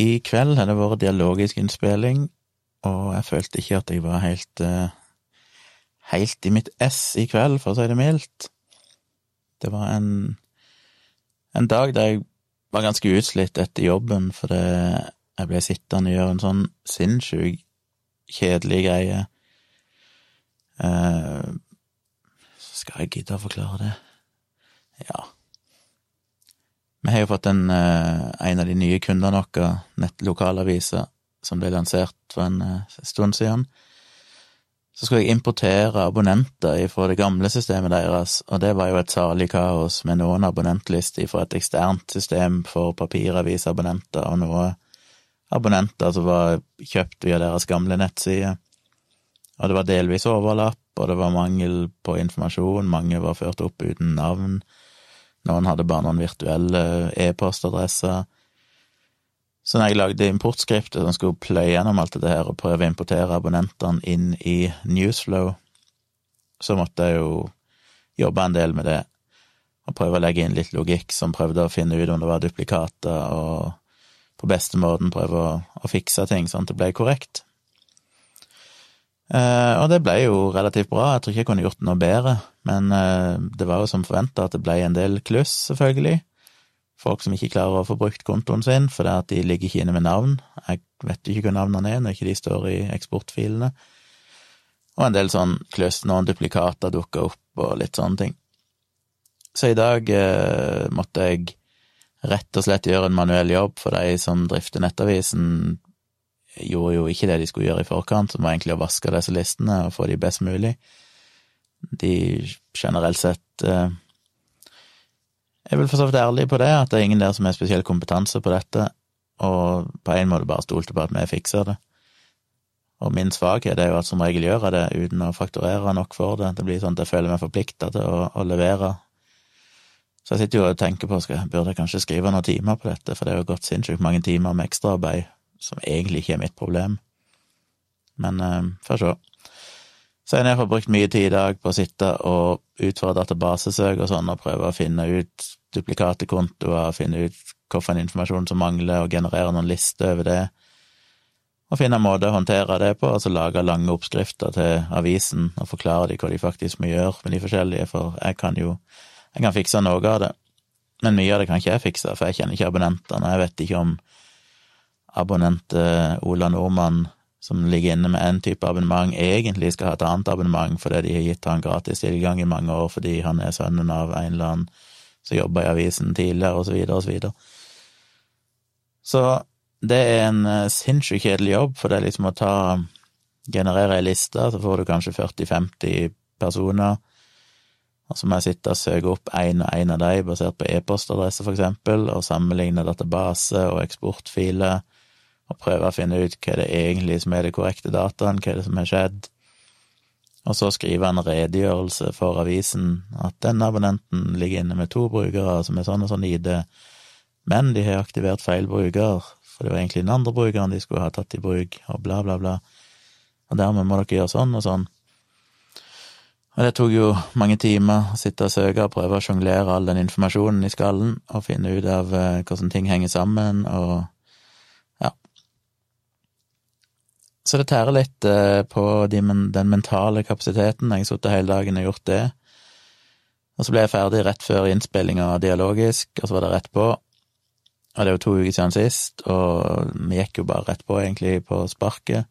I kveld har det vært dialogisk innspilling, og jeg følte ikke at jeg var helt eh, helt i mitt ess i kveld, for å si det mildt. Det var en, en dag der jeg var ganske utslitt etter jobben, for det, jeg ble sittende og gjøre en sånn sinnssyk kjedelig greie. Eh, skal jeg gidde å forklare det? Ja. Vi har jo fått en, eh, en av de nye kundene våre, nettlokalavisa, som ble lansert for en eh, stund siden. Så skulle jeg importere abonnenter fra det gamle systemet deres, og det var jo et salig kaos med noen abonnentlister fra et eksternt system for papiravisabonnenter, og noen abonnenter som var kjøpt via deres gamle nettside. Og det var delvis overlapp, og det var mangel på informasjon, mange var ført opp uten navn, noen hadde bare noen virtuelle e-postadresser. Så når jeg lagde importskriptet som skulle pløye gjennom alt det her og prøve å importere abonnentene inn i Newsflow, så måtte jeg jo jobbe en del med det, og prøve å legge inn litt logikk som prøvde å finne ut om det var duplikater, og på beste måten prøve å, å fikse ting sånn at det ble korrekt. Eh, og det ble jo relativt bra, jeg tror ikke jeg kunne gjort noe bedre, men uh, det var jo som forventa at det ble en del kluss, selvfølgelig. Folk som ikke klarer å få brukt kontoen sin fordi at de ligger ikke inne med navn. Jeg vet ikke hvor navnene er når ikke de står i eksportfilene. Og en del sånn kluss, noen duplikater dukka opp og litt sånne ting. Så i dag uh, måtte jeg rett og slett gjøre en manuell jobb, for de som drifter Nettavisen, gjorde jo ikke det de skulle gjøre i forkant, som var egentlig å vaske disse listene og få de best mulig. De generelt sett eh, Jeg vil for så vidt ærlig på det, at det er ingen der som har spesiell kompetanse på dette, og på en måte bare stolte på at vi fikser det. Og min svakhet er jo at som regel gjør jeg det uten å fakturere nok for det. Det blir sånn at jeg føler meg forplikta til å, å, levere. Så jeg sitter jo og tenker på skal, burde jeg kanskje skrive noen timer på dette, for det er jo gått sinnssykt mange timer med ekstraarbeid som egentlig ikke er mitt problem. Men eh, får se. Så jeg har brukt mye tid i dag på å sitte og utføre databasesøk og sånn, og prøve å finne ut duplikate kontoer, finne ut hvilken informasjon som mangler, og generere noen lister over det. Og finne en måte å håndtere det på, altså lage lange oppskrifter til avisen og forklare dem hva de faktisk må gjøre med de forskjellige, for jeg kan jo jeg kan fikse noe av det, men mye av det kan ikke jeg fikse, for jeg kjenner ikke abonnentene, jeg vet ikke om abonnent Ola Nordmann, som ligger inne med én type abonnement, egentlig skal ha et annet abonnement fordi de har gitt han gratis tilgang i mange år fordi han er sønnen av en eller annen som jobba i avisen tidligere, og så videre og så videre. Så det er en eh, sinnssykt kjedelig jobb, for det er liksom å ta generere ei liste, så får du kanskje 40-50 personer, og så må jeg sitte og søke opp én og én av dem basert på e-postadresse, for eksempel, og sammenligne database og eksportfiler, og prøve å finne ut hva det egentlig som er det korrekte dataen, hva det som har skjedd, og så skrive en redegjørelse for avisen at denne abonnenten ligger inne med to brukere som er sånn og sånn ID, men de har aktivert feil bruker, for det var egentlig den andre brukeren de skulle ha tatt i bruk, og bla, bla, bla, og dermed må dere gjøre sånn og sånn. Og det tok jo mange timer å sitte og søke og prøve å sjonglere all den informasjonen i skallen og finne ut av eh, hvordan ting henger sammen, og ja. Så det tærer litt på på den mentale kapasiteten. Jeg har sittet hele dagen og gjort det. Og så ble jeg ferdig rett før innspillinga dialogisk, og så var det rett på. Og det er jo to uker siden sist, og vi gikk jo bare rett på, egentlig, på sparket.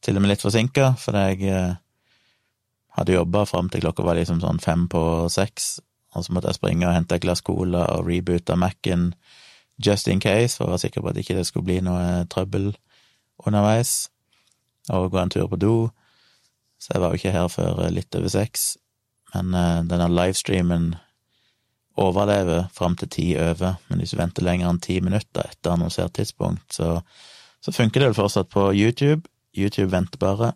Til og med litt forsinka, fordi jeg eh, hadde jobba fram til klokka var liksom sånn fem på seks, og så måtte jeg springe og hente et glass cola og reboote Mac-en just in case, for å være sikker på at ikke det skulle bli noe trøbbel underveis, og gå en tur på do. Så jeg var jo ikke her før litt over seks, men uh, denne livestreamen overlever fram til ti over, men hvis du venter lenger enn ti minutter etter annonsert tidspunkt, så, så funker det vel fortsatt på YouTube. YouTube venter bare,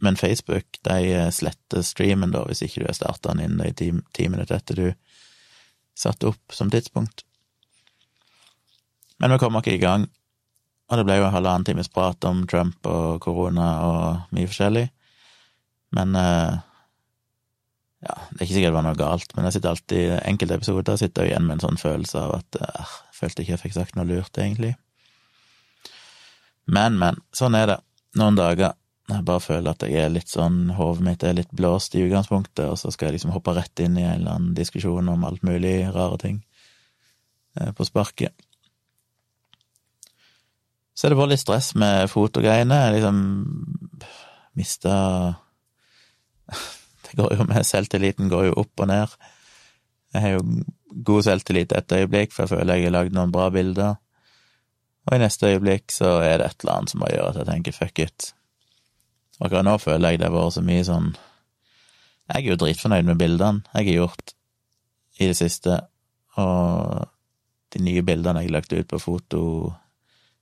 men Facebook de eh, sletter streamen da, hvis ikke du har starta den inn i ti, ti minutter etter du satte opp som tidspunkt. Men vi kommer ikke i gang, og det ble jo en halvannen times prat om Trump og korona og mye forskjellig. Men eh, ja, det er ikke sikkert det var noe galt, men jeg sitter alltid enkelte episoder sitter jeg igjen med en sånn følelse av at eh, jeg følte ikke jeg fikk sagt noe lurt, egentlig. Men, men, sånn er det. Noen dager jeg bare føler at jeg er litt sånn, hodet mitt er litt blåst i utgangspunktet, og så skal jeg liksom hoppe rett inn i en eller annen diskusjon om alt mulig rare ting eh, på sparket. Så er det bare litt stress med fotogreiene. Jeg liksom mista Det går jo med selvtilliten går jo opp og ned. Jeg har jo god selvtillit et øyeblikk, for jeg føler jeg har lagd noen bra bilder. Og i neste øyeblikk så er det et eller annet som bare gjør at jeg tenker fuck it. Akkurat nå føler jeg det har vært så mye sånn Jeg er jo dritfornøyd med bildene jeg har gjort i det siste, og de nye bildene jeg har lagt ut på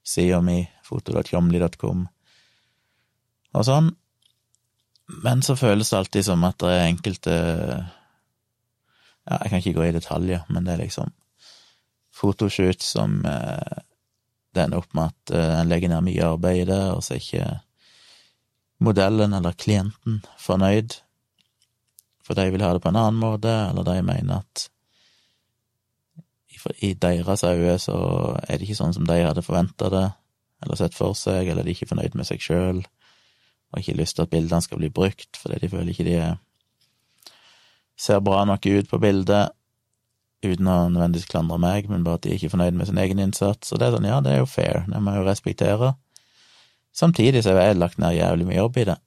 fotosida mi, foto.tjomli.com, og sånn. Men så føles det alltid som at det er enkelte Ja, jeg kan ikke gå i detaljer, men det er liksom fotoshoot som eh, det ender opp med at eh, en legger ned mye arbeid i det, og så er ikke modellen eller klienten fornøyd, for de vil ha det på en annen måte, eller de mener at i deres øyne så er det ikke sånn som de hadde forventa det, eller sett for seg, eller de er ikke fornøyd med seg sjøl, og ikke lyst til at bildene skal bli brukt, fordi de føler ikke de ser bra nok ut på bildet, uten å nødvendigvis klandre meg, men bare at de er ikke fornøyd med sin egen innsats, og det er sånn, ja, det er jo fair, det må jeg jo respektere. Samtidig så har jeg lagt ned jævlig mye jobb i det,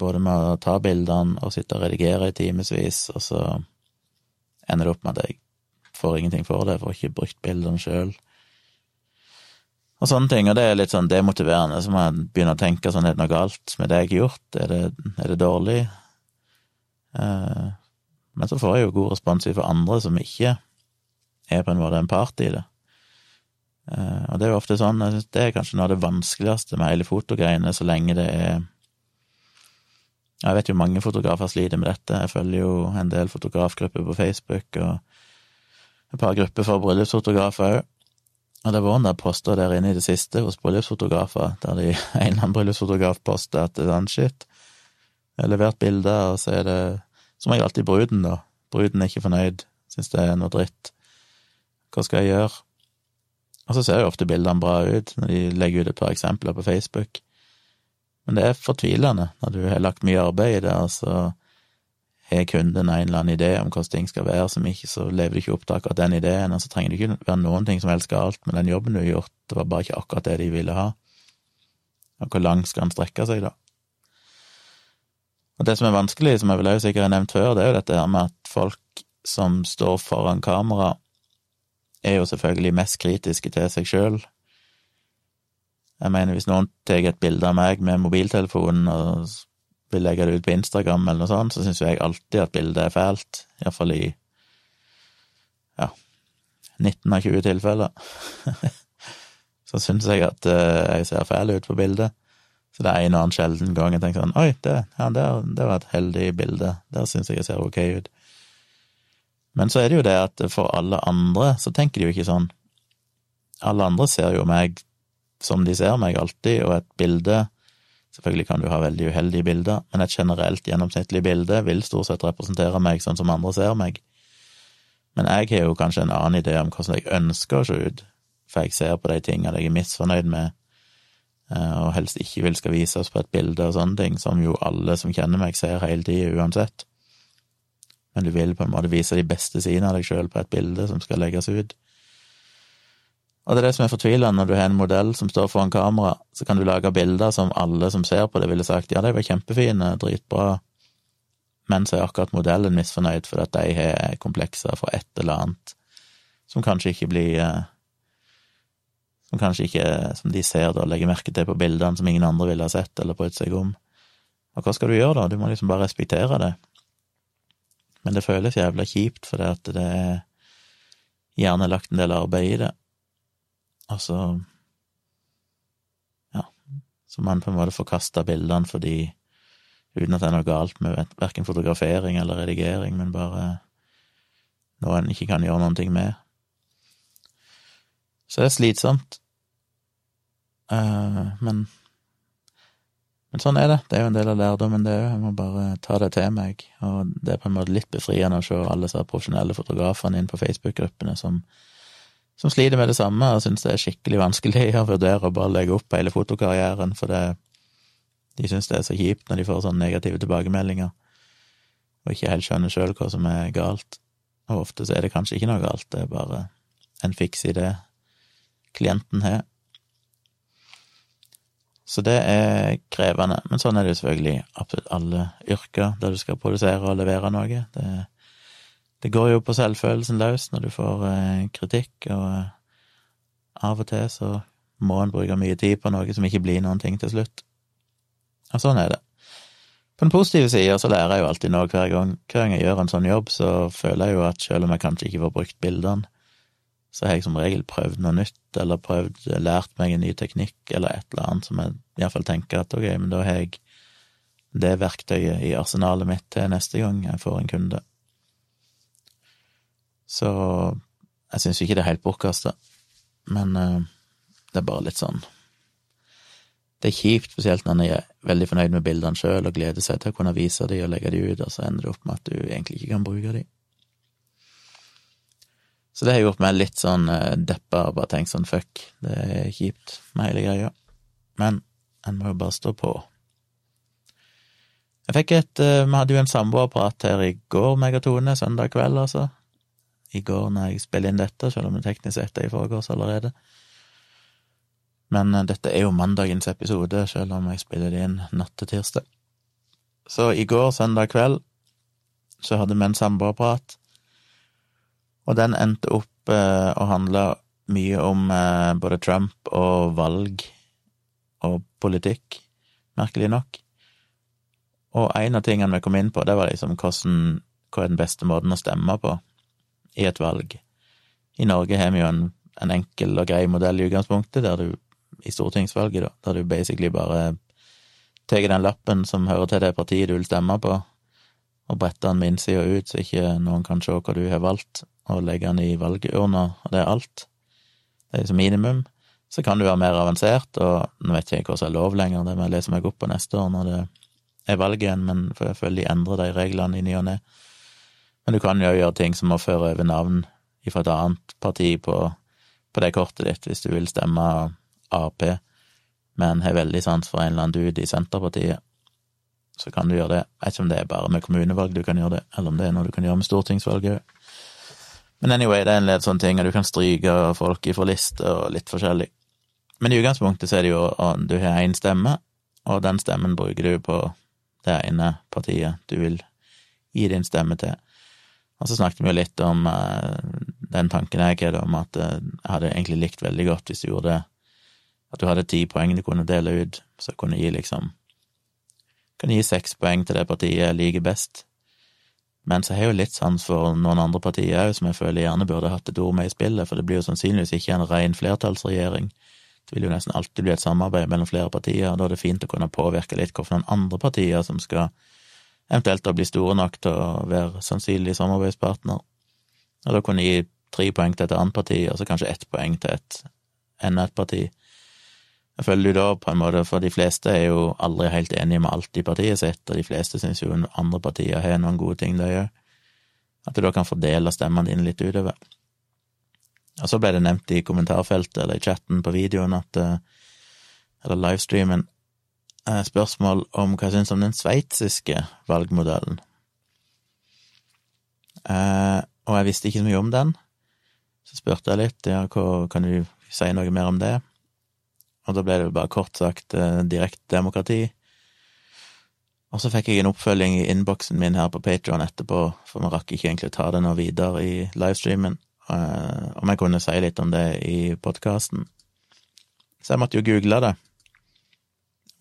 både med å ta bildene og sitte og redigere i timevis, og så ender det opp med at jeg får ingenting for det, får ikke brukt bildene sjøl. Og sånne ting, og det er litt sånn demotiverende, så må jeg begynne å tenke sånn, er det noe galt med det jeg har gjort, er det, er det dårlig? Eh, men så får jeg jo god respons fra andre som ikke er på en måte en part i det. Eh, og det er jo ofte sånn, jeg synes det er kanskje noe av det vanskeligste med hele fotogreiene, så lenge det er Jeg vet jo mange fotografer sliter med dette, jeg følger jo en del fotografgrupper på Facebook, og et par grupper for bryllupsfotografer òg. Og det var en der poster der inne i det siste hos bryllupsfotografer, der de, en eller annen bryllupsfotograf poster at det er sånn shit, jeg har levert bilder, og så er det som regel alltid bruden, da. Bruden er ikke fornøyd, syns det er noe dritt. Hva skal jeg gjøre? Og så ser jo ofte bildene bra ut når de legger ut et par eksempler på Facebook. Men det er fortvilende når du har lagt mye arbeid i det, og så har kunden en eller annen idé om hvordan ting skal være, som ikke, så lever du ikke opp til akkurat den ideen, og så trenger det ikke være noen ting som helst galt med den jobben du har gjort, det var bare ikke akkurat det de ville ha. Og hvor langt skal den strekke seg, da? Og det som er vanskelig, som jeg vel også sikkert har nevnt før, det er jo dette her med at folk som står foran kamera, er jo selvfølgelig mest kritiske til seg sjøl. Jeg mener, hvis noen tar et bilde av meg med mobiltelefonen og vil legge det ut på Instagram eller noe sånt, så syns jo jeg alltid at bildet er fælt, iallfall i ja, 19 av 20 tilfeller. så syns jeg at uh, jeg ser fæl ut på bildet. Så det er en og annen sjelden gang jeg tenker sånn Oi, det, ja, det, det var et heldig bilde. Der syns jeg jeg ser ok ut. Men så er det jo det at for alle andre så tenker de jo ikke sånn. Alle andre ser jo meg som de ser meg alltid, og et bilde Selvfølgelig kan du ha veldig uheldige bilder, men et generelt gjennomsnittlig bilde vil stort sett representere meg sånn som andre ser meg. Men jeg har jo kanskje en annen idé om hvordan jeg ønsker å se ut, for jeg ser på de tingene jeg er misfornøyd med, eh, og helst ikke vil skal vises på et bilde og sånne ting, som jo alle som kjenner meg, ser hele tida uansett men du vil på en måte vise de beste sidene av deg sjøl på et bilde som skal legges ut. Og det er det som er fortvilende når du har en modell som står foran kamera, så kan du lage bilder som alle som ser på det, ville sagt ja, de var kjempefine, dritbra, men så er akkurat modellen misfornøyd fordi at de har komplekser for et eller annet som kanskje ikke blir eh, Som kanskje ikke, som de ser da, legger merke til på bildene som ingen andre ville ha sett eller brydd seg om. Og hva skal du gjøre da? Du må liksom bare respektere det. Men det føles jævla kjipt, fordi at det er gjerne lagt en del arbeid i det. Og så Ja, så man på en måte får kasta bildene fordi Uten at det er noe galt med verken fotografering eller redigering, men bare noe en ikke kan gjøre ting med. Så det er slitsomt. Uh, men men sånn er det. Det er jo en del av lærdommen, det òg. Jeg må bare ta det til meg. Og det er på en måte litt befriende å se alle disse profesjonelle fotografene inn på Facebook-gruppene som, som sliter med det samme og syns det er skikkelig vanskelig å vurdere å bare legge opp hele fotokarrieren, for det, de syns det er så kjipt når de får sånne negative tilbakemeldinger, og ikke helt skjønner sjøl hva som er galt. Og ofte så er det kanskje ikke noe galt, det er bare en fiks idé klienten har. Så det er krevende, men sånn er det jo selvfølgelig absolutt alle yrker der du skal produsere og levere noe. Det, det går jo på selvfølelsen løs når du får eh, kritikk, og eh, av og til så må en bruke mye tid på noe som ikke blir noen ting til slutt. Og sånn er det. På den positive sida så lærer jeg jo alltid noe hver gang. Hver gang jeg gjør en sånn jobb, så føler jeg jo at selv om jeg kanskje ikke får brukt bildene, så har jeg som regel prøvd noe nytt, eller prøvd, lært meg en ny teknikk, eller et eller annet som jeg iallfall tenker at ok, men da har jeg det verktøyet i arsenalet mitt til neste gang jeg får en kunde. Så jeg syns ikke det er helt bortkasta, men uh, det er bare litt sånn Det er kjipt, spesielt når jeg er veldig fornøyd med bildene sjøl og gleder seg til å kunne vise de og legge de ut, og så ender det opp med at du egentlig ikke kan bruke de. Så det har gjort meg litt sånn uh, deppa og bare tenkt sånn fuck, det er kjipt med hele greia. Men en må jo bare stå på. Jeg fikk et uh, Vi hadde jo en samboerprat her i går, meg og Tone, søndag kveld, altså. I går når jeg spiller inn dette, selv om det teknisk sett er i forgårs allerede. Men uh, dette er jo mandagens episode, selv om jeg spiller det inn natt til tirsdag. Så i går, søndag kveld, så hadde vi en samboerprat og den endte opp eh, å handle mye om eh, både Trump og valg og politikk, merkelig nok. Og en av tingene vi kom inn på, det var liksom hvordan, hva er den beste måten å stemme på i et valg. I Norge har vi jo en, en enkel og grei modell i utgangspunktet, der du, i stortingsvalget, da, der du basically bare tar den lappen som hører til det partiet du vil stemme på, og bretter den med innsida ut, så ikke noen kan se hva du har valgt, og legge den i valgurna, og det er alt. Det er som minimum. Så kan du være mer avansert, og nå vet jeg ikke hva som er lov lenger, det må jeg lese meg opp på neste år når det er valg igjen, men for jeg føler de endrer de reglene i ny og ne. Men du kan jo gjøre ting som å føre over navn fra et annet parti på, på det kortet ditt, hvis du vil stemme Ap, men har veldig sans for en eller annen dude i Senterpartiet. Så kan du gjøre det. Jeg vet ikke om det er bare med kommunevalg du kan gjøre det, eller om det er noe du kan gjøre med stortingsvalget òg. Men anyway, det er en del sånne ting, og du kan stryke folk ifra lister og litt forskjellig. Men i utgangspunktet så er det jo at du har én stemme, og den stemmen bruker du på det ene partiet du vil gi din stemme til. Og så snakket vi jo litt om uh, den tanken jeg hadde om at uh, jeg hadde egentlig likt veldig godt hvis du gjorde det, at du hadde ti poeng du kunne dele ut, så kunne gi liksom Kunne gi seks poeng til det partiet jeg liker best, men så har jeg jo litt sans for noen andre partier òg, som jeg føler gjerne burde hatt et ord med i spillet, for det blir jo sannsynligvis ikke en ren flertallsregjering. Det vil jo nesten alltid bli et samarbeid mellom flere partier, og da er det fint å kunne påvirke litt hvilke andre partier som skal eventuelt å bli store nok til å være sannsynlig samarbeidspartner. Og da kunne gi tre poeng til et annet parti, og så kanskje ett poeng til et enda et parti. Jeg føler du da på en måte, for de fleste er jo aldri helt enige med alt i partiet sitt, og de fleste syns jo andre partier har noen gode ting de gjør. At du da kan fordele stemmene dine litt utover. Og så ble det nevnt i kommentarfeltet eller i chatten på videoen at eh, Eller livestreamen spørsmål om hva jeg syns om den sveitsiske valgmodellen. Eh, og jeg visste ikke så mye om den, så spurte jeg litt, ja, hva, kan du si noe mer om det? og da ble det bare kort sagt eh, direktdemokrati. Og så fikk jeg en oppfølging i innboksen min her på Patron etterpå, for vi rakk ikke egentlig ta det noe videre i livestreamen, eh, om jeg kunne si litt om det i podkasten. Så jeg måtte jo google det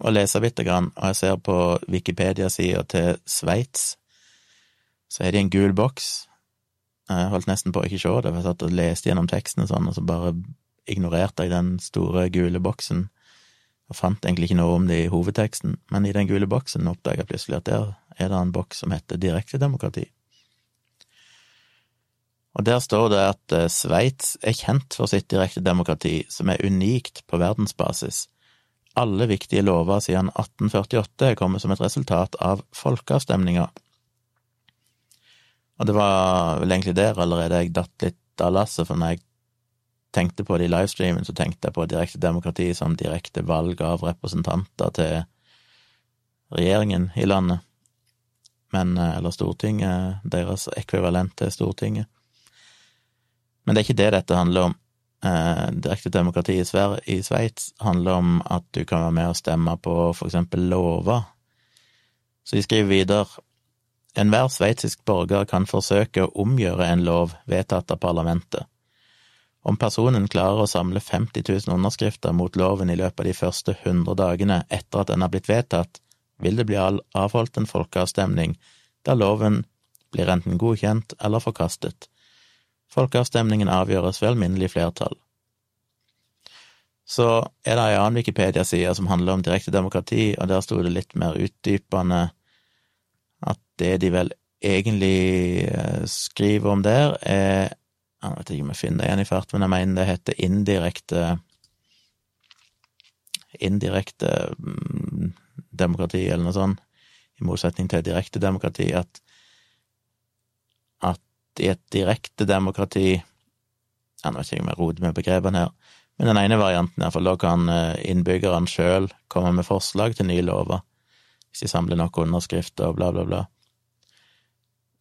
og lese bitte grann, og jeg ser på Wikipedia-sida til Sveits, så er det en gul boks. Jeg holdt nesten på å ikke se det, for jeg satt og leste gjennom teksten og sånn, og så bare ignorerte jeg den store gule boksen og fant egentlig ikke noe om det i hovedteksten, men i den gule boksen oppdaga jeg plutselig at der er det en boks som heter direktedemokrati. Og der står det at eh, Sveits er kjent for sitt direktedemokrati, som er unikt på verdensbasis. Alle viktige lover siden 1848 er kommet som et resultat av folkeavstemninger. Og det var vel egentlig der allerede jeg datt litt av lasset, for når jeg tenkte på det i livestreamen, så tenkte jeg på direkte demokrati som direkte valg av representanter til regjeringen i landet, men, eh, eller Stortinget, deres ekvivalent til Stortinget. Men det er ikke det dette handler om. Eh, direkte demokrati i, Sveits handler om at du kan være med og stemme på for eksempel lover. Så de skriver videre enhver sveitsisk borger kan forsøke å omgjøre en lov vedtatt av parlamentet. Om personen klarer å samle 50 000 underskrifter mot loven i løpet av de første 100 dagene etter at den har blitt vedtatt, vil det bli avholdt en folkeavstemning der loven blir enten godkjent eller forkastet. Folkeavstemningen avgjøres ved alminnelig flertall. Så er det ei annen Wikipedia-side som handler om direkte demokrati, og der sto det litt mer utdypende at det de vel egentlig eh, skriver om der, er Jeg vet ikke om jeg finner det igjen i fart, men jeg mener det heter indirekte Indirekte mm, demokrati, eller noe sånt, i motsetning til direkte demokrati, at, i et direkte demokrati. Jeg vet ikke om jeg roter med begrepene her, men den ene varianten, iallfall, da kan eh, innbyggerne sjøl komme med forslag til nye lover, hvis de samler nok underskrifter og bla, bla, bla.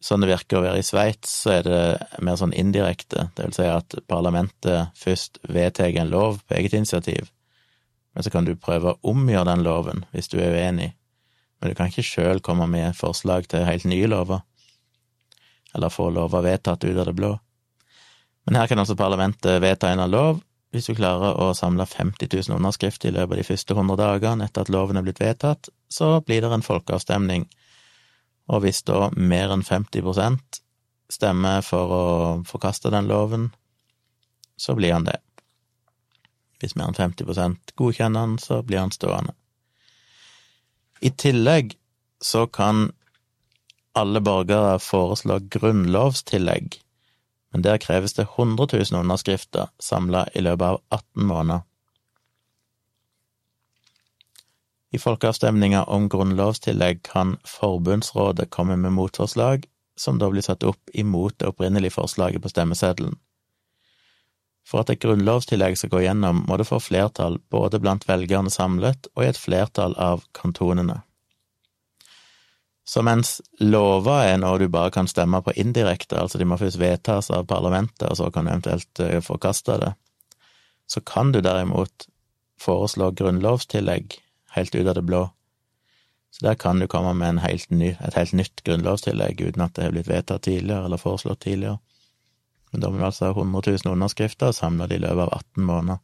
Sånn det virker å være i Sveits, så er det mer sånn indirekte, det vil si at parlamentet først vedtar en lov på eget initiativ, men så kan du prøve å omgjøre den loven hvis du er uenig, men du kan ikke sjøl komme med forslag til helt nye lover, eller få lover vedtatt ut av det blå. Men her kan altså parlamentet vedta en av lov, hvis du klarer å samle 50 000 underskrifter i løpet av de første 100 dagene etter at loven er blitt vedtatt, så blir det en folkeavstemning, og hvis da mer enn 50% stemmer for å forkaste den loven, så blir han det. Hvis mer enn 50 godkjenner han, så blir han stående. I tillegg så kan alle borgere foreslår grunnlovstillegg men der kreves det 100 000 underskrifter samla i løpet av 18 måneder. I folkeavstemninga om grunnlovstillegg kan forbundsrådet komme med motforslag, som da blir satt opp imot det opprinnelige forslaget på stemmeseddelen. For at et grunnlovstillegg skal gå gjennom, må det få flertall både blant velgerne samlet og i et flertall av kantonene. Så mens lova er noe du bare kan stemme på indirekte, altså de må først vedtas av parlamentet, og så kan du eventuelt eh, forkaste det, så kan du derimot foreslå grunnlovstillegg helt ut av det blå. Så der kan du komme med helt ny, et helt nytt grunnlovstillegg uten at det har blitt vedtatt tidligere eller foreslått tidligere. Men da må du altså ha 100 000 underskrifter samla i løpet av 18 måneder.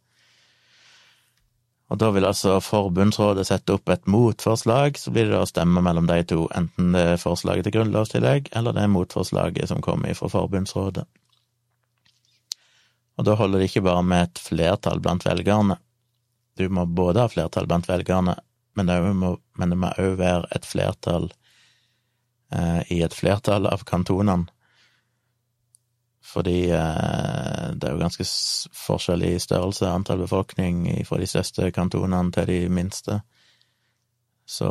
Og da vil altså forbundsrådet sette opp et motforslag, så blir det da stemme mellom de to, enten det er forslaget til grunnlovstillegg, eller det er motforslaget som kommer fra forbundsrådet. Og da holder det ikke bare med et flertall blant velgerne. Du må både ha flertall blant velgerne, men det må, men det må også være et flertall eh, i et flertall av kantonene fordi eh, det er jo ganske forskjellig størrelse, antall befolkning, fra de største kantonene til de minste. Så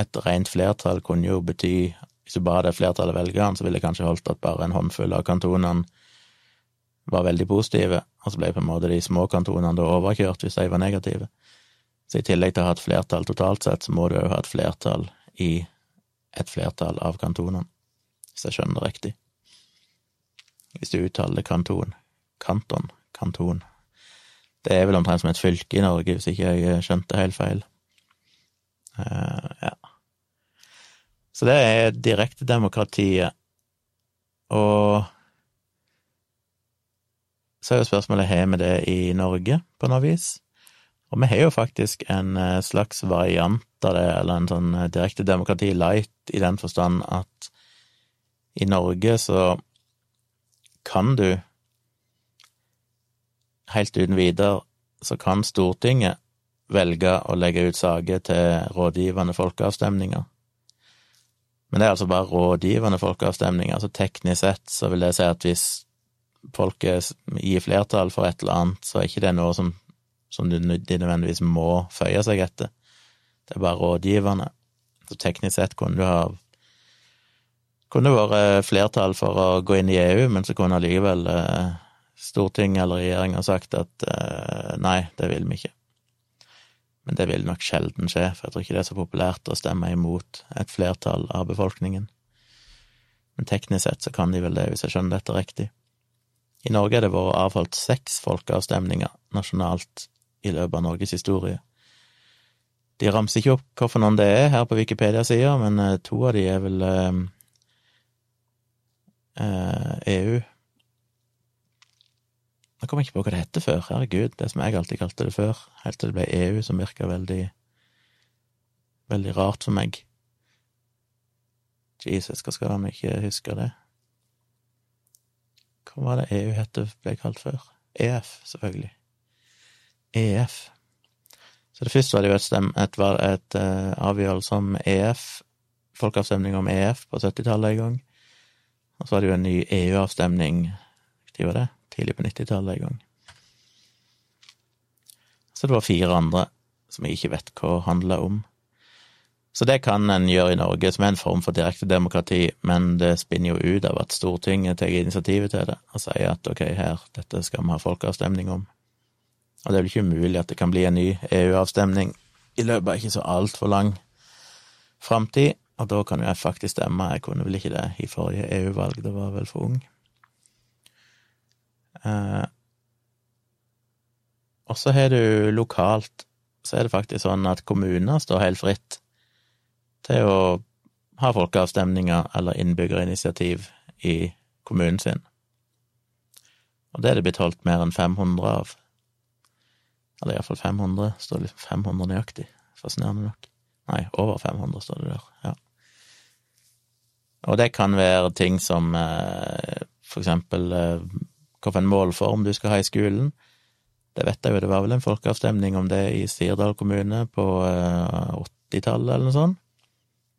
et rent flertall kunne jo bety Hvis du bare hadde flertallet velgerne, så ville det kanskje holdt at bare en håndfull av kantonene var veldig positive, og så ble på en måte de små kantonene da overkjørt hvis de var negative. Så i tillegg til å ha et flertall totalt sett, så må du jo ha et flertall i et flertall av kantonene, hvis jeg skjønner det riktig hvis du uttaler kanton. Kanton. Kanton. Det er vel omtrent som et fylke i Norge, hvis ikke jeg skjønte helt feil. Uh, ja. Så det er direktedemokratiet. Og så er jo spørsmålet har vi det i Norge, på noe vis. Og vi har jo faktisk en eh, slags variant av det, eller en sånn direkte direktedemokrati light, i den forstand at i Norge så kan du, helt uten videre, så kan Stortinget velge å legge ut saker til rådgivende folkeavstemninger. Men det er altså bare rådgivende folkeavstemninger, altså teknisk sett så vil det si at hvis folket gir flertall for et eller annet, så er ikke det noe som, som de nødvendigvis må føye seg etter. Det er bare rådgivende. Så teknisk sett kunne du ha kunne vært flertall for å gå inn i EU, men så kunne allikevel eh, Stortinget eller regjeringa sagt at uh, nei, det vil vi ikke. Men det vil nok sjelden skje, for jeg tror ikke det er så populært å stemme imot et flertall av befolkningen. Men teknisk sett så kan de vel det, hvis jeg skjønner dette riktig. I Norge er det vært avholdt seks folkeavstemninger nasjonalt i løpet av Norges historie. De ramser ikke opp hvorfor noen det er her på Wikipedia-sida, men eh, to av de er vel eh, eh, EU. Nå kom jeg ikke på hva det heter før, herregud, det som jeg alltid kalte det før, helt til det ble EU, som virka veldig, veldig rart for meg. Jesus, hva skal han ikke huske det? Hva var det EU hette, ble kalt før? EF, selvfølgelig. EF. Så det første var det jo et, stem, et, et uh, avgjørelse om EF, folkeavstemning om EF på 70-tallet en gang. Og så var det jo en ny EU-avstemning? Tidlig på 90-tallet en gang. Så det var fire andre som jeg ikke vet hva handla om. Så det kan en gjøre i Norge, som er en form for direkte demokrati, men det spinner jo ut av at Stortinget tar initiativet til det og sier at ok, her, dette skal vi ha folkeavstemning om. Og det er vel ikke umulig at det kan bli en ny EU-avstemning i løpet av ikke så altfor lang framtid, og da kan jo jeg faktisk stemme. Jeg kunne vel ikke det i forrige EU-valg, det var vel for ung. Eh, og så har du lokalt, så er det faktisk sånn at kommuner står helt fritt til å ha folkeavstemninger eller innbyggerinitiativ i kommunen sin. Og det er det blitt holdt mer enn 500 av. Eller iallfall 500, står det 500 nøyaktig. Fascinerende nok. Nei, over 500 står det der, ja. Og det kan være ting som eh, for eksempel eh, hvilken målform du skal ha i skolen. Det vet jeg jo, det var vel en folkeavstemning om det i Sirdal kommune på 80-tallet eh, eller noe sånt.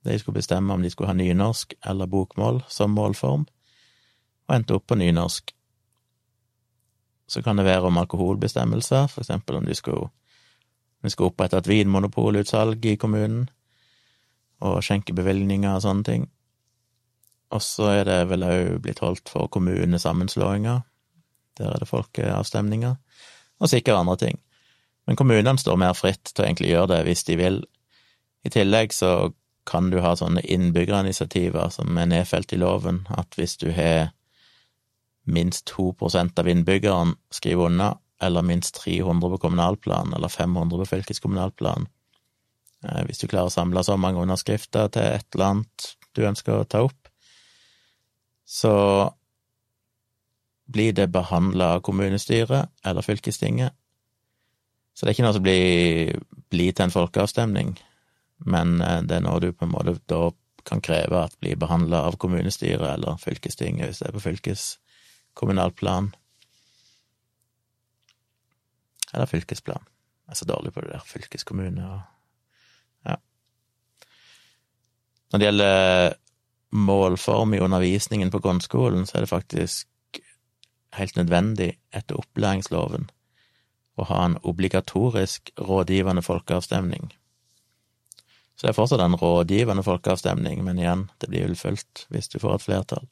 De skulle bestemme om de skulle ha nynorsk eller bokmål som målform, og endte opp på nynorsk. Så kan det være om alkoholbestemmelser, for eksempel om de skulle, de skulle opprette et vinmonopolutsalg i kommunen, og skjenkebevilgninger og sånne ting. Og så er det vel òg blitt holdt for kommunesammenslåinger. Der er det folkeavstemninger. Og sikkert andre ting. Men kommunene står mer fritt til å egentlig gjøre det hvis de vil. I tillegg så kan du ha sånne innbyggerinitiativer som er nedfelt i loven, at hvis du har minst 2% av innbyggerne skriver unna, eller minst 300 på kommunalplan, eller 500 på fylkeskommunalplan, eh, hvis du klarer å samle så mange underskrifter til et eller annet du ønsker å ta opp, så blir det behandla av kommunestyret eller fylkestinget. Så det er ikke noe som blir, blir til en folkeavstemning men eh, det er noe du på en måte da kan kreve at blir behandla av kommunestyret eller fylkestinget, hvis det er på fylkeskommunalt plan. Eller fylkesplan. Jeg er så dårlig på det der, fylkeskommune og Ja. Når det gjelder målform i undervisningen på grunnskolen, så er det faktisk helt nødvendig etter opplæringsloven å ha en obligatorisk rådgivende folkeavstemning så det er fortsatt en rådgivende folkeavstemning, men igjen, det blir vel fulgt hvis du får et flertall.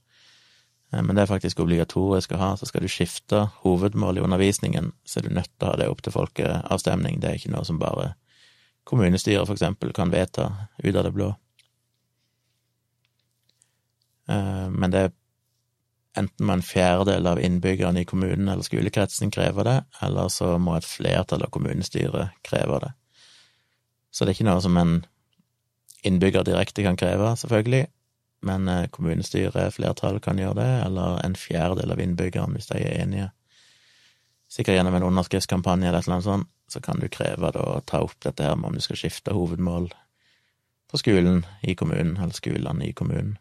Eh, men det er faktisk obligatorisk å ha, så skal du skifte hovedmål i undervisningen, så er du nødt til å ha det opp til folkeavstemning. Det er ikke noe som bare kommunestyret, for eksempel, kan vedta ut av det blå. Eh, men det er enten må en fjerdedel av innbyggerne i kommunen eller skolekretsen kreve det, eller så må et flertall av kommunestyret kreve det. Så det er ikke noe som en innbygger direkte kan kreve, selvfølgelig, men eh, kommunestyret, flertallet, kan gjøre det, eller en fjerdedel av innbyggerne, hvis de er enige. Sikkert gjennom en underskriftskampanje eller et eller annet sånt, så kan du kreve da, å ta opp dette her med om du skal skifte hovedmål på skolen i kommunen, eller skolene i kommunen.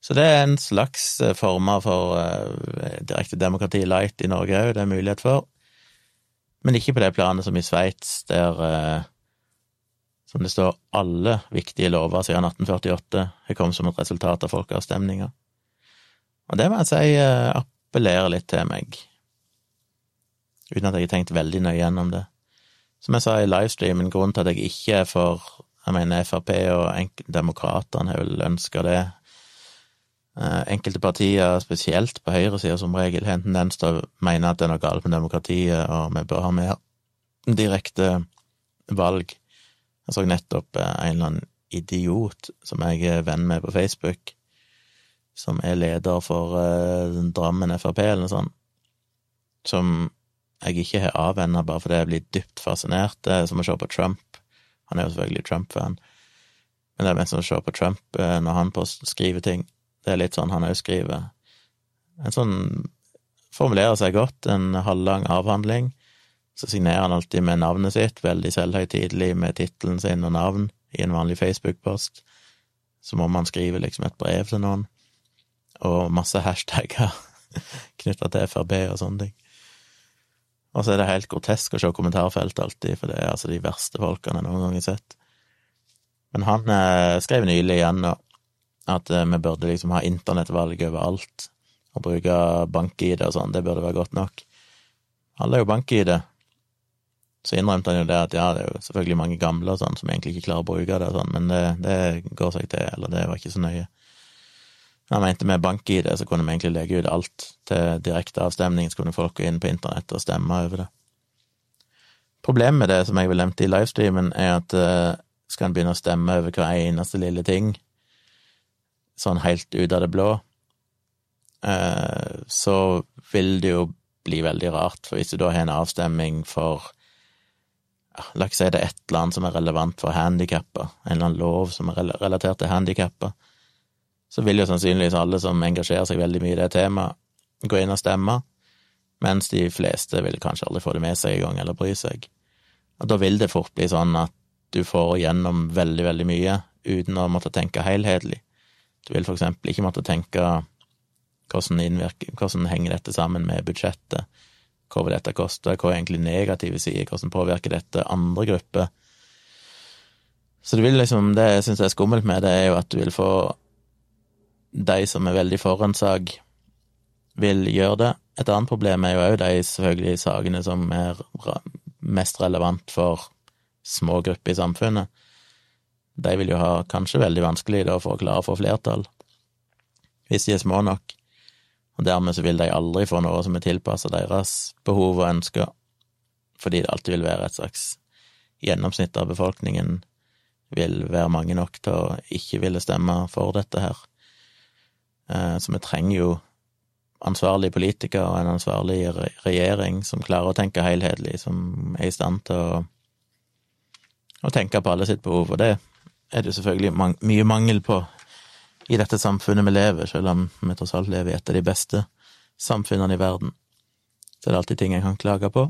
Så det er en slags eh, former for uh, direkte demokrati light i Norge òg, det er mulighet for, men ikke på det planet som i Sveits, der uh, som det står, alle viktige lover siden 1848 har kommet som et resultat av folkeavstemninga. Og det må jeg si eh, appellerer litt til meg, uten at jeg har tenkt veldig nøye gjennom det. Som jeg sa i livestreamen, grunnen til at jeg ikke er for Jeg mener, Frp og Demokratene har vel ønska det Eh, enkelte partier, spesielt på høyresida som regel, har en tendens til å mene at det er noe galt med demokratiet, og vi bør ha mer direkte valg. Jeg så nettopp eh, en eller annen idiot som jeg er venn med på Facebook, som er leder for uh, Drammen Frp, eller noe sånt, som jeg ikke har avvenna bare fordi jeg blir dypt fascinert. Det er som å se på Trump. Han er jo selvfølgelig Trump-fan, men det er mest som å se på Trump når han skriver ting. Det er litt sånn han òg skriver. En sånn formulerer seg godt, en halvlang avhandling. Så signerer han alltid med navnet sitt, veldig selvhøytidelig med tittelen sin og navn i en vanlig Facebook-post. Som om han skriver liksom et brev til noen, og masse hashtagger knytta til FrB og sånne ting. Og så er det helt grotesk å se kommentarfelt alltid, for det er altså de verste folkene jeg noen gang har sett. Men han eh, skrev nylig igjen og at eh, vi burde liksom ha internettvalg overalt, og bruke bank-ID og sånn, det burde være godt nok. Alle er jo bank-ID. Så innrømte han jo det at ja, det er jo selvfølgelig mange gamle og sånn som egentlig ikke klarer å bruke det og sånn, men det, det går seg til, eller det var ikke så nøye. Han mente med bank-ID så kunne vi egentlig legge ut alt til direkte avstemning, så kunne folk gå inn på internett og stemme over det. Problemet med det, som jeg vel nevnte i livestreamen, er at uh, skal en begynne å stemme over hver eneste lille ting, sånn helt ut av det blå, eh, så vil det jo bli veldig rart, for hvis du da har en avstemming for La oss si det er et land som er relevant for handikappa, en eller annen lov som er relatert til handikappa, så vil jo sannsynligvis alle som engasjerer seg veldig mye i det temaet, gå inn og stemme, mens de fleste vil kanskje aldri få det med seg engang, eller bry seg. Og da vil det fort bli sånn at du får gjennom veldig, veldig mye uten å måtte tenke helhetlig. Du vil for eksempel ikke måtte tenke hvordan, innvirker, hvordan henger dette sammen med budsjettet, hva vil dette koste, hva er egentlig negative sider, hvordan påvirker dette andre grupper? Så du vil liksom, det jeg syns er skummelt med det, er jo at du vil få de som er veldig for en sak, vil gjøre det. Et annet problem er jo òg de selvfølgelig sakene som er mest relevant for små grupper i samfunnet de vil jo ha kanskje veldig vanskelig da for å klare å få flertall, hvis de er små nok, og dermed så vil de aldri få noe som er tilpassa deres behov og ønsker, fordi det alltid vil være et slags gjennomsnitt av befolkningen vil være mange nok til å ikke ville stemme for dette her. Eh, så vi trenger jo ansvarlige politikere og en ansvarlig regjering som klarer å tenke helhetlig, som er i stand til å, å tenke på alle sitt behov, og det er det selvfølgelig man mye mangel på i dette samfunnet vi lever, selv om vi tross alt lever i et av de beste samfunnene i verden. Så det er alltid ting jeg kan klage på.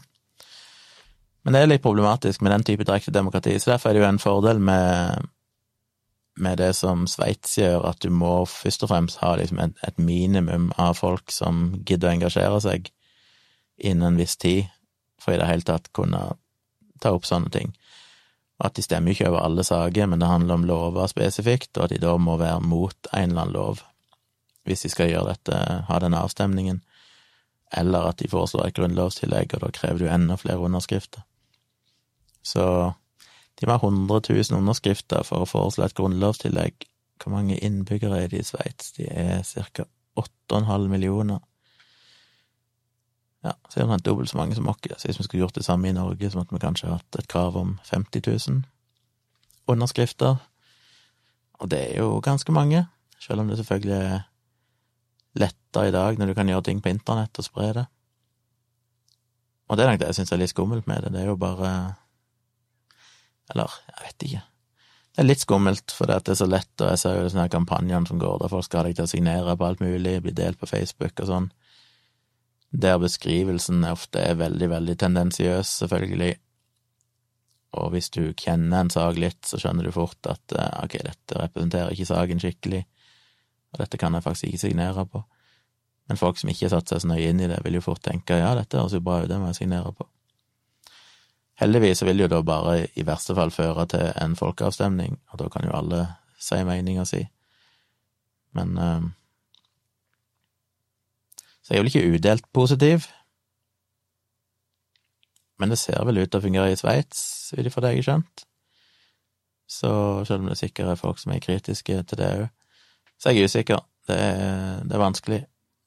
Men det er litt problematisk med den type direkte demokrati, så derfor er det jo en fordel med, med det som Sveits gjør, at du må først og fremst ha liksom et, et, minimum av folk som gidder å engasjere seg innen en viss tid, for i det hele tatt kunne ta opp sånne ting at de stemmer ikke over alle saker, men det handler om lover spesifikt, og at de da må være mot en eller annen lov hvis de skal gjøre dette, ha denne avstemningen, eller at de foreslår et grunnlovstillegg, og da krever du enda flere underskrifter. Så de må ha 100 000 underskrifter for å foreslå et grunnlovstillegg. Hvor mange innbyggere er det i Sveits? De er ca. 8,5 millioner. Ja, så er det dobbelt så mange som oss. Så hvis vi skulle gjort det samme i Norge, så måtte vi kanskje hatt et krav om 50 000 underskrifter. Og det er jo ganske mange, selv om det selvfølgelig er lettere i dag når du kan gjøre ting på internett og spre det. Og det er nok det jeg syns er litt skummelt med det. Det er jo bare Eller, jeg vet ikke. Det er litt skummelt, for det er så lett, og jeg ser jo sånne kampanjene som går der folk skal ha deg til å signere på alt mulig, bli delt på Facebook og sånn der beskrivelsen ofte er veldig, veldig tendensiøs, selvfølgelig. Og hvis du kjenner en sak litt, så skjønner du fort at eh, ok, dette representerer ikke saken skikkelig, og dette kan jeg faktisk ikke signere på. Men folk som ikke har satt seg så nøye inn i det, vil jo fort tenke ja, dette høres jo bra ut, det må jeg signere på. Heldigvis vil det jo da bare i verste fall føre til en folkeavstemning, og da kan jo alle si meninga si. Men uh, så jeg er vel ikke udelt positiv. Men det ser vel ut til å fungere i Sveits, ut ifra det jeg har skjønt. Så selv om det sikkert er folk som er kritiske til det òg, så er jeg usikker. Det er, det er vanskelig.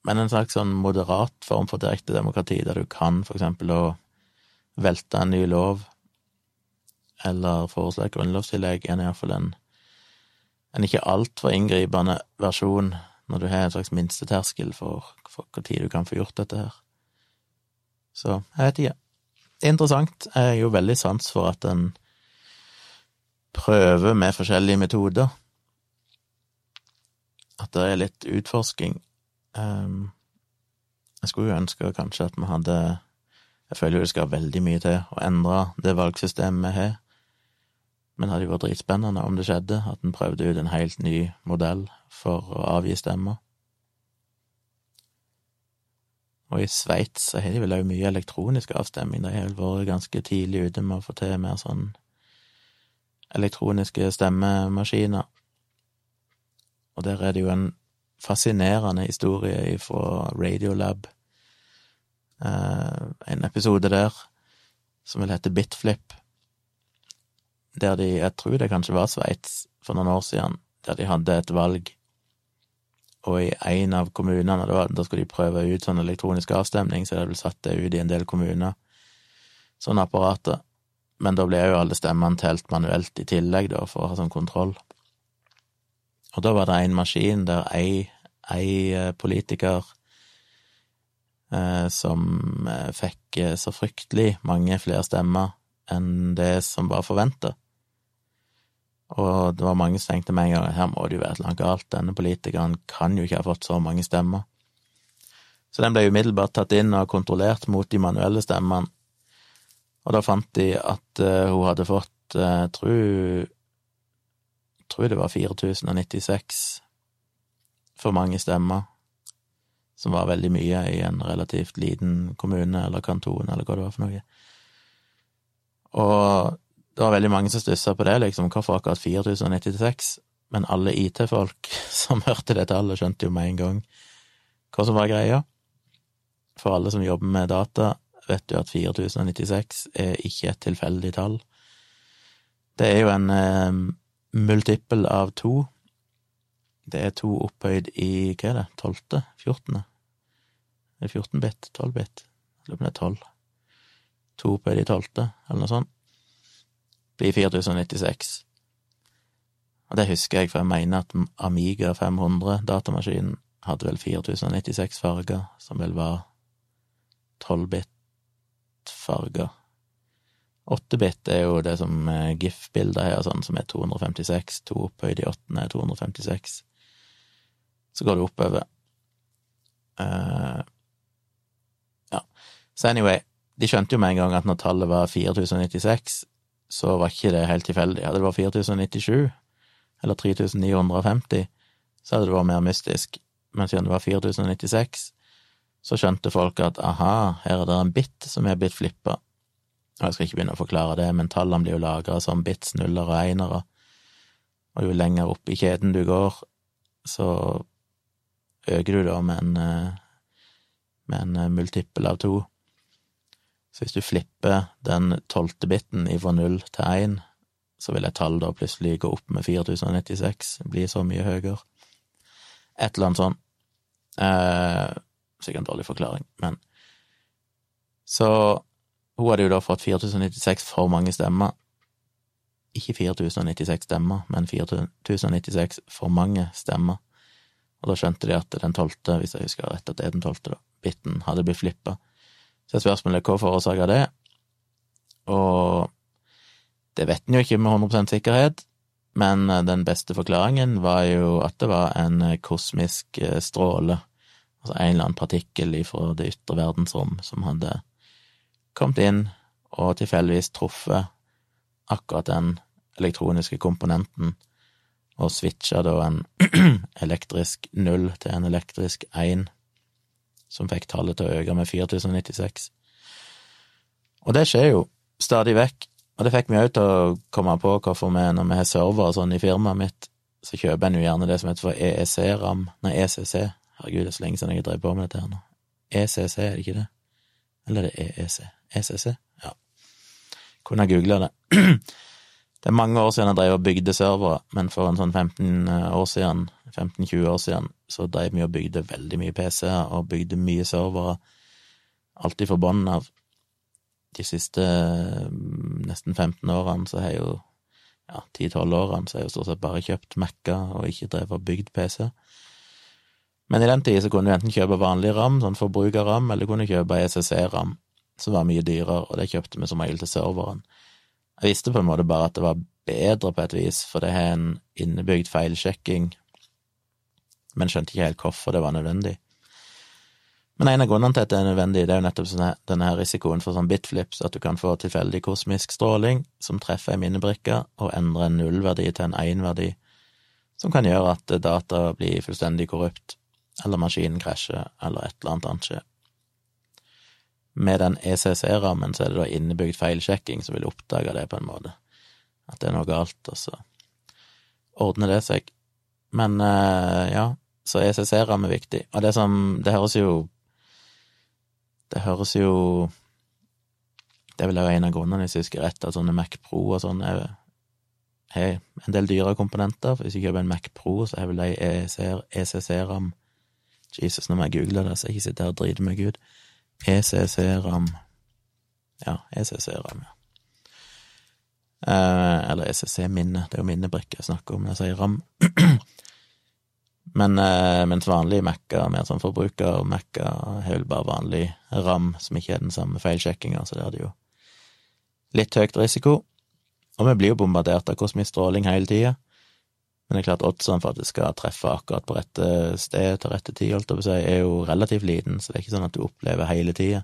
Men en slags sånn moderat form for direkte demokrati, der du kan for eksempel å velte en ny lov, eller foreslå et grunnlovstillegg, er iallfall en, en ikke altfor inngripende versjon, når du har en slags minsteterskel for, hvor tid du kan få gjort dette her. Så jeg vet ikke. Interessant. Jeg er jo veldig sans for at en prøver med forskjellige metoder. At det er litt utforsking. Um, jeg skulle jo ønske kanskje at vi hadde Jeg føler jo det skal veldig mye til å endre det valgsystemet vi har, men hadde jo vært dritspennende om det skjedde, at en prøvde ut en helt ny modell for å avgi stemmer. Og i Sveits så har de vel òg mye elektronisk avstemming, de har vel vært ganske tidlig ute med å få til mer sånn elektroniske stemmemaskiner. Og der er det jo en fascinerende historie fra Radiolab, eh, en episode der, som vil hete Bitflip, der de, jeg tror det kanskje var Sveits for noen år siden, der de hadde et valg, og i en av kommunene, da, da skulle de prøve ut sånn elektronisk avstemning, så de vel satt det ut i en del kommuner, sånne apparater, men da ble jo alle stemmene telt manuelt i tillegg, da, for å ha sånn kontroll. Og da var det en maskin der ei, ei eh, politiker eh, som eh, fikk eh, så fryktelig mange flere stemmer enn det som var forventa. Og det var mange som tenkte med en gang her må det jo være et eller annet galt, denne politikeren kan jo ikke ha fått så mange stemmer. Så den ble umiddelbart tatt inn og kontrollert mot de manuelle stemmene, og da fant de at uh, hun hadde fått, uh, tru tror det var 4096 for mange stemmer, som var veldig mye i en relativt liten kommune eller kanton, eller hva det var for noe. Og det var veldig mange som stussa på det, liksom, hvorfor akkurat 4096? Men alle IT-folk som hørte det tallet, skjønte jo med en gang hva som var greia. For alle som jobber med data, vet jo at 4096 er ikke et tilfeldig tall. Det er jo en eh, multiple av to. Det er to opphøyd i hva er det, tolvte? Fjortende? Er 14 bit? 12 bit? Jeg lurer om det er 12. To opphøyd i tolvte, eller noe sånt. Blir 4096. Og det husker jeg, for jeg mener at Amiga 500, datamaskinen, hadde vel 4096 farger, som vel var 12 bit farger. 8-bit er jo det som eh, GIF-bilder her, sånn, som er 256. To opphøyd i åttende er 256. Så går det oppover. Uh, ja. Så anyway, de skjønte jo med en gang at når tallet var 4096, så var ikke det helt tilfeldig. Hadde det vært 4097, eller 3950, så hadde det vært mer mystisk. Men siden det var 4096, så skjønte folk at aha, her er det en bit som er blitt flippa og jeg skal ikke begynne å forklare det, men tallene blir jo lagra som bits, nuller og einere, og jo lenger opp i kjeden du går, så øker du da med en, eh, med en multiple av to. Så hvis du flipper den tolvte biten fra null til én, så vil et tall da plutselig gå opp med 4096, bli så mye høyere. Et eller annet sånn. Eh, sikkert en dårlig forklaring, men Så hun hadde jo da fått 4096 for mange stemmer. Ikke 4096 stemmer, men 4096 for mange stemmer. Og da skjønte de at den tolvte, hvis jeg husker rett, at det er den tolvte, biten hadde blitt flippa. Så spørsmålet er hva forårsaker det? Og det vet en jo ikke med 100% sikkerhet, men den beste forklaringen var jo at det var en kosmisk eh, stråle, altså en eller annen partikkel fra det ytre verdensrom, som hadde kommet inn og tilfeldigvis truffet akkurat den elektroniske komponenten, og switcha da en elektrisk null til en elektrisk én, som fikk tallet til å øke med 4096. Og det skjer jo stadig vekk, og det fikk meg òg til å komme på hvorfor vi, når vi har servere sånn i firmaet mitt, så kjøper en jo gjerne det som heter for EEC-ram, nei, ECC, herregud, det er så lenge siden jeg har drevet på med dette her nå. ECC, er det ikke det? Eller er det EEC? ECC? Ja. Kunne ha googla det. Det er mange år siden jeg drev og bygde servere, men for en sånn 15 år siden, 15-20 år siden, så drev vi og bygde veldig mye PC-er, og bygde mye servere, alltid fra bunnen av. De siste mm, nesten 15 årene så har jeg jo, ja, 10-12 årene, så har jeg jo stort sett bare kjøpt Mac-er og ikke drevet og bygd PC. Men i den tid så kunne du enten kjøpe vanlig ram, sånn forbrukerram, eller kunne kjøpe SSC-ram, som var mye dyrere, og det kjøpte vi som regel til serveren. Jeg visste på en måte bare at det var bedre på et vis, for det har en innebygd feilsjekking, men skjønte ikke helt hvorfor det var nødvendig. Men en av grunnene til at det er nødvendig, det er jo nettopp denne risikoen for sånn bitflips, at du kan få tilfeldig kosmisk stråling som treffer ei minnebrikke og endrer en nullverdi til en én-verdi, som kan gjøre at data blir fullstendig korrupt, eller maskinen krasjer, eller et eller annet annet skjer. Med den ECC-rammen så er det da innebygd feilsjekking som vil oppdage det, på en måte. At det er noe galt, og så ordner det seg. Men eh, ja, så ECC-ram er viktig. Og det som Det høres jo Det høres jo Det er vel en av grunnene, hvis jeg husker rett, at sånne Mac Pro og sånn har en del dyre komponenter. Hvis jeg kjøper en Mac Pro, så har vel de ECC-ram Jesus, nå må jeg google det, så jeg ikke sitter her og driter meg ut. ECC-ram Ja, ECC-ram, ja. Eh, eller ECC-minne, det er jo minnebrikke jeg snakker om når jeg sier ram. Men eh, mens vanlige Mac-er, mer sånn forbruker-Mac-er, har vel bare vanlig ram, som ikke er den samme feilsjekkinga, så det det jo litt høyt risiko. Og vi blir jo bombardert av kosmisk stråling hele tida. Men det er klart oddsene for at det skal treffe akkurat på rette sted til rette tid, holdt jeg på å si, er jo relativt liten, så det er ikke sånn at du opplever hele tida.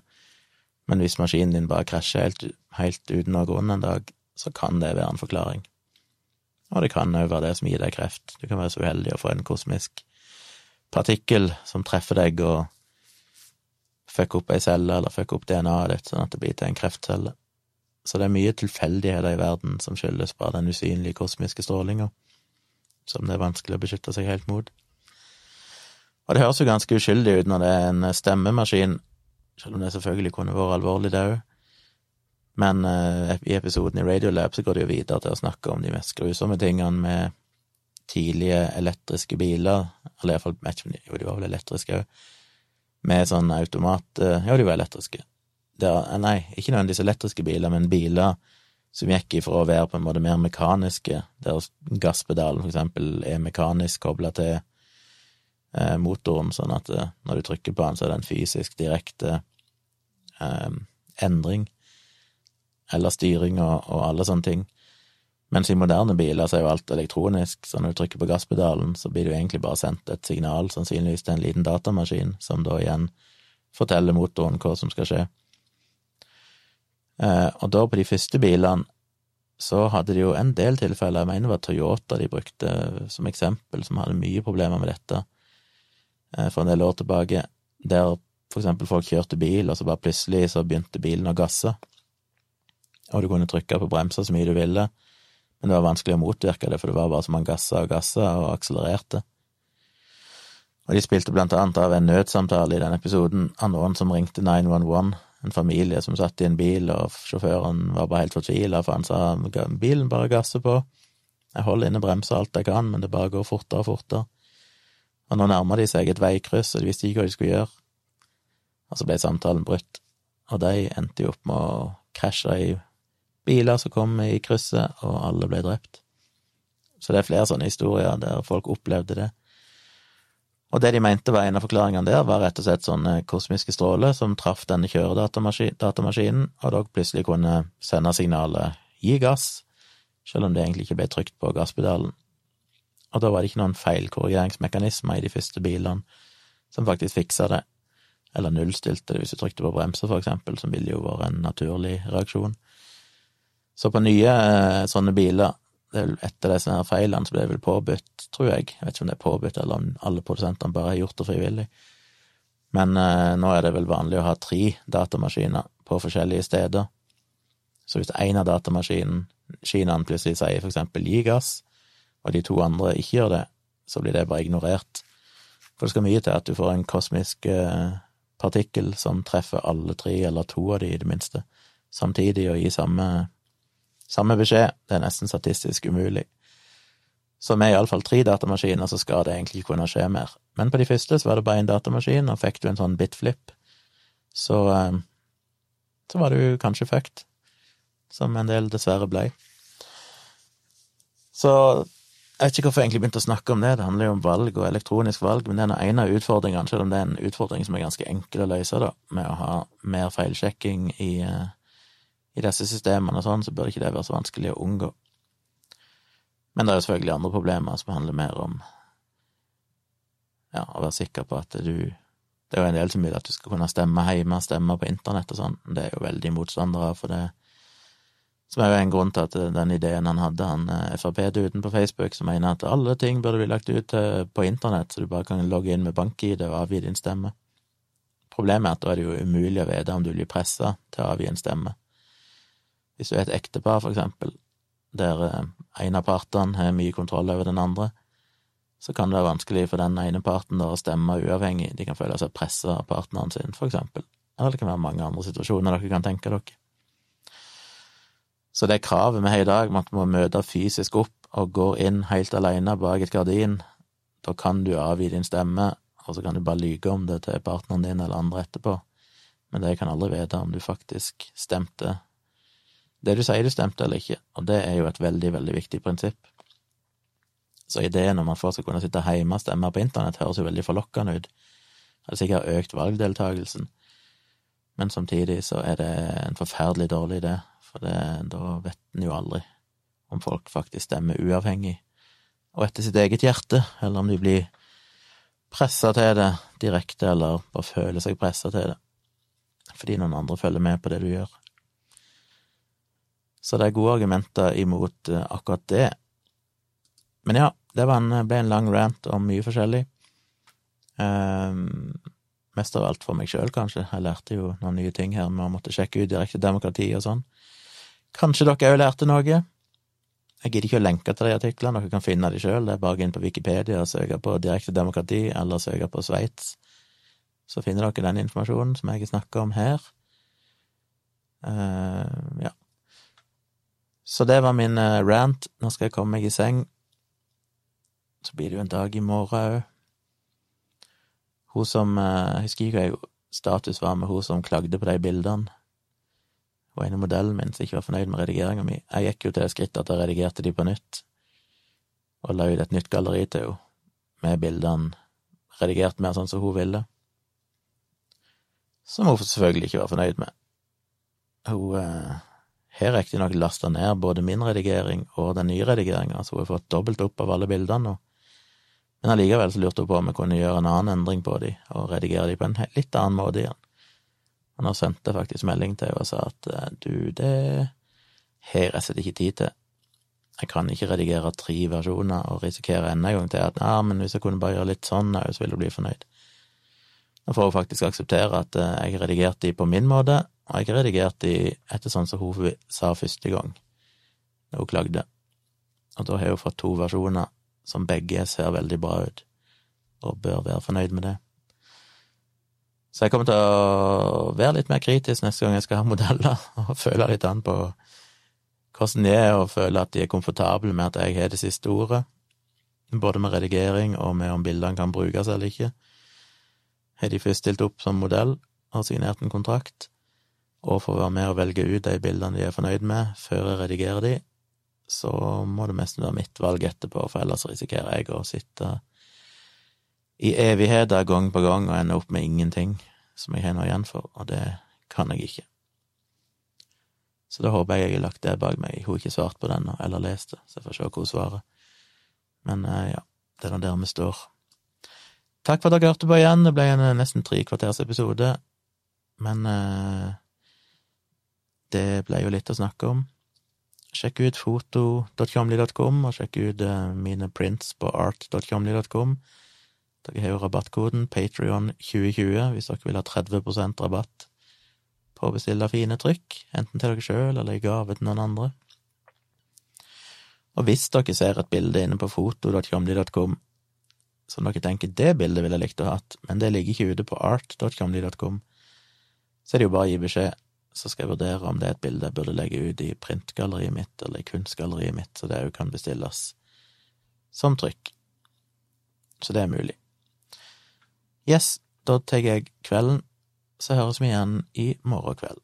Men hvis maskinen din bare krasjer helt, helt uten noen grunn en dag, så kan det være en forklaring. Og det kan òg være det som gir deg kreft. Du kan være så uheldig å få en kosmisk partikkel som treffer deg og fucker opp ei celle, eller fucker opp DNA-et ditt, sånn at det blir til en kreftcelle. Så det er mye tilfeldigheter i verden som skyldes bare den usynlige kosmiske strålinga, som det er vanskelig å beskytte seg helt mot. Og det høres jo ganske uskyldig ut når det er en stemmemaskin, selv om det selvfølgelig kunne vært alvorlig, det òg. Men uh, i episoden i Radiolab så går det jo videre til å snakke om de mest grusomme tingene med tidlige elektriske biler, eller iallfall Jo, de var vel elektriske òg, med sånn automat uh, Ja, de var elektriske. Der, uh, nei, ikke nødvendigvis elektriske biler, men biler som gikk ifra å være på en måte mer mekaniske, der gasspedalen for eksempel er mekanisk kobla til motoren, sånn at når du trykker på den, så er det en fysisk direkte endring eller styring og, og, alle sånne ting. Mens i moderne biler så er jo alt elektronisk, så når du trykker på gasspedalen, så blir det jo egentlig bare sendt et signal, sannsynligvis til en liten datamaskin, som da igjen forteller motoren hva som skal skje. Eh, og da, på de første bilene, så hadde de jo en del tilfeller, jeg mener det var Toyota de brukte som eksempel, som hadde mye problemer med dette eh, for en del år tilbake, der for eksempel folk kjørte bil, og så bare plutselig så begynte bilen å gasse og du kunne trykke på bremser så mye du ville, men det var vanskelig å motvirke det, for det var bare som man gassa og gassa og akselererte. Og de spilte blant annet av en nødsamtale i den episoden av noen som ringte 911, en familie som satt i en bil, og sjåføren var bare helt fortvila, for han sa bilen bare gasser på, jeg holder inne bremser alt jeg kan, men det bare går fortere og fortere. Og nå nærma de seg et veikryss, og de visste ikke hva de skulle gjøre. Og så ble samtalen brutt, og de endte jo opp med å krasje i biler som kom i krysset, og alle ble drept. Så det er flere sånne historier der folk opplevde det. Og det de mente var en av forklaringene der, var rett og slett sånne kosmiske stråler som traff denne kjøredatamaskinen, og da plutselig kunne sende signalet 'gi gass', selv om det egentlig ikke ble trykt på gasspedalen. Og da var det ikke noen feilkorrigeringsmekanismer i de første bilene som faktisk fiksa det, eller nullstilte det hvis du trykte på bremser, for eksempel, som ville jo vært en naturlig reaksjon. Så på nye eh, sånne biler, er etter disse her feilene, så ble det vel påbudt, tror jeg, jeg vet ikke om det er påbudt, eller om alle produsentene bare har gjort det frivillig, men eh, nå er det vel vanlig å ha tre datamaskiner på forskjellige steder. Så hvis en av datamaskinene plutselig sier for eksempel gi gass, og de to andre ikke gjør det, så blir det bare ignorert. For det skal mye til at du får en kosmisk eh, partikkel som treffer alle tre, eller to av de i det minste, samtidig og i samme samme beskjed, det er nesten statistisk umulig. Så med iallfall tre datamaskiner så skal det egentlig ikke kunne skje mer. Men på de første så var det bare én datamaskin, og fikk du en sånn bitflip, så, eh, så var du kanskje fucked, som en del dessverre blei. Så jeg vet ikke hvorfor jeg egentlig begynte å snakke om det, det handler jo om valg og elektronisk valg, men det er en av utfordringene, selv om det er en utfordring som er ganske enkel å løse, da, med å ha mer feilsjekking i, eh, i disse systemene og sånn, så bør ikke det være så vanskelig å unngå. Men det er jo selvfølgelig andre problemer som handler mer om ja, å være sikker på at du Det er jo en del som vil at du skal kunne stemme hjemme, stemme på internett og sånn. Det er jo veldig motstandere av, for det som er jo en grunn til at den ideen han hadde, han eh, Frp-duden på Facebook, som mener at alle ting burde bli lagt ut eh, på internett, så du bare kan logge inn med bank-ID og avgi din stemme. Problemet er at da er det jo umulig å vite om du blir pressa til å avgi en stemme. Hvis du er et ektepar, for eksempel, der eh, en av partene har mye kontroll over den andre, så kan det være vanskelig for den ene parten å stemme uavhengig, de kan føle seg pressa av partneren sin, for eksempel. Eller det kan være mange andre situasjoner dere kan tenke dere. Så det kravet vi har i dag med at vi må møte fysisk opp og gå inn helt alene bak et gardin, da kan du avgi din stemme, og så kan du bare lyge om det til partneren din eller andre etterpå, men det kan aldri vite om du faktisk stemte det du sier du stemte eller ikke, og det er jo et veldig, veldig viktig prinsipp. Så ideen om at folk skal kunne sitte hjemme og stemme på internett, høres jo veldig forlokkende ut. Det har sikkert økt valgdeltagelsen, men samtidig så er det en forferdelig dårlig idé, for det, da vet en jo aldri om folk faktisk stemmer uavhengig og etter sitt eget hjerte, eller om de blir pressa til det direkte, eller bare føler seg pressa til det, fordi noen andre følger med på det du gjør. Så det er gode argumenter imot eh, akkurat det. Men ja, det en, ble en lang rant om mye forskjellig. Um, mest av alt for meg sjøl, kanskje. Jeg lærte jo noen nye ting her med å måtte sjekke ut direkte demokrati og sånn. Kanskje dere òg lærte noe? Jeg gidder ikke å lenke til de artiklene, dere kan finne de sjøl. Det er bare å gå inn på Wikipedia og søke på direkte demokrati, eller søke på Sveits. Så finner dere den informasjonen som jeg snakker om her. Uh, ja. Så det var min eh, rant. Nå skal jeg komme meg i seng. Så blir det jo en dag i morgen òg. Hun som eh, Jeg husker ikke hva status var med hun som klagde på de bildene. Hun ene modellen min som ikke var fornøyd med redigeringa mi. Jeg gikk jo til det skrittet at jeg redigerte de på nytt, og la ut et nytt galleri til henne, med bildene redigert mer sånn som hun ville. Som hun selvfølgelig ikke var fornøyd med. Hun eh, har riktignok lasta ned både min redigering og den nye redigeringa, så hun har fått dobbelt opp av alle bildene nå. Men allikevel så lurte hun på om vi kunne gjøre en annen endring på de, og redigere de på en litt annen måte igjen. Og nå sendte jeg faktisk melding til henne og sa at eh, du, det har jeg rett og slett ikke tid til. Jeg kan ikke redigere tre versjoner og risikere enda en gang til at ja, men hvis jeg kunne bare gjøre litt sånn òg, så ville hun bli fornøyd. Nå får hun faktisk akseptere at eh, jeg redigerte redigert de på min måte, og jeg har redigert de etter sånn som hun sa første gang, da hun klagde. Og da har hun fått to versjoner som begge ser veldig bra ut, og bør være fornøyd med det. Så jeg kommer til å være litt mer kritisk neste gang jeg skal ha modeller, og føle litt an på hvordan de er, og føle at de er komfortable med at jeg har det siste ordet, både med redigering og med om bildene kan brukes eller ikke. Har de først stilt opp som modell og signert en kontrakt, og for å være med og velge ut de bildene de er fornøyd med, før jeg redigerer de, så må det mest være mitt valg etterpå, for ellers risikerer jeg å sitte i evigheter gang på gang og ende opp med ingenting som jeg har noe igjen for, og det kan jeg ikke. Så da håper jeg jeg har lagt det bak meg. Hun har ikke svart på den eller lest det, så jeg får se hva hun svarer. Men eh, ja, det er nå der vi står. Takk for at dere hørte på igjen. Det ble en eh, nesten tre kvarters episode, men eh, det ble jo litt å snakke om. Sjekk ut foto.comly.com, og sjekk ut uh, mine prints på art.comly.com. Dere har jo rabattkoden Patrion2020 hvis dere vil ha 30% rabatt på å bestille fine trykk, enten til dere sjøl eller i gave til noen andre. Og hvis dere ser et bilde inne på foto.comly.com som dere tenker det bildet ville likt å ha hatt, men det ligger ikke ute på art.comly.com, så er det jo bare å gi beskjed så skal jeg vurdere om det er et bilde jeg burde legge ut i printgalleriet mitt eller i kunstgalleriet mitt, så det òg kan bestilles som trykk. Så det er mulig. Yes, da tar jeg kvelden, så høres vi igjen i morgen kveld.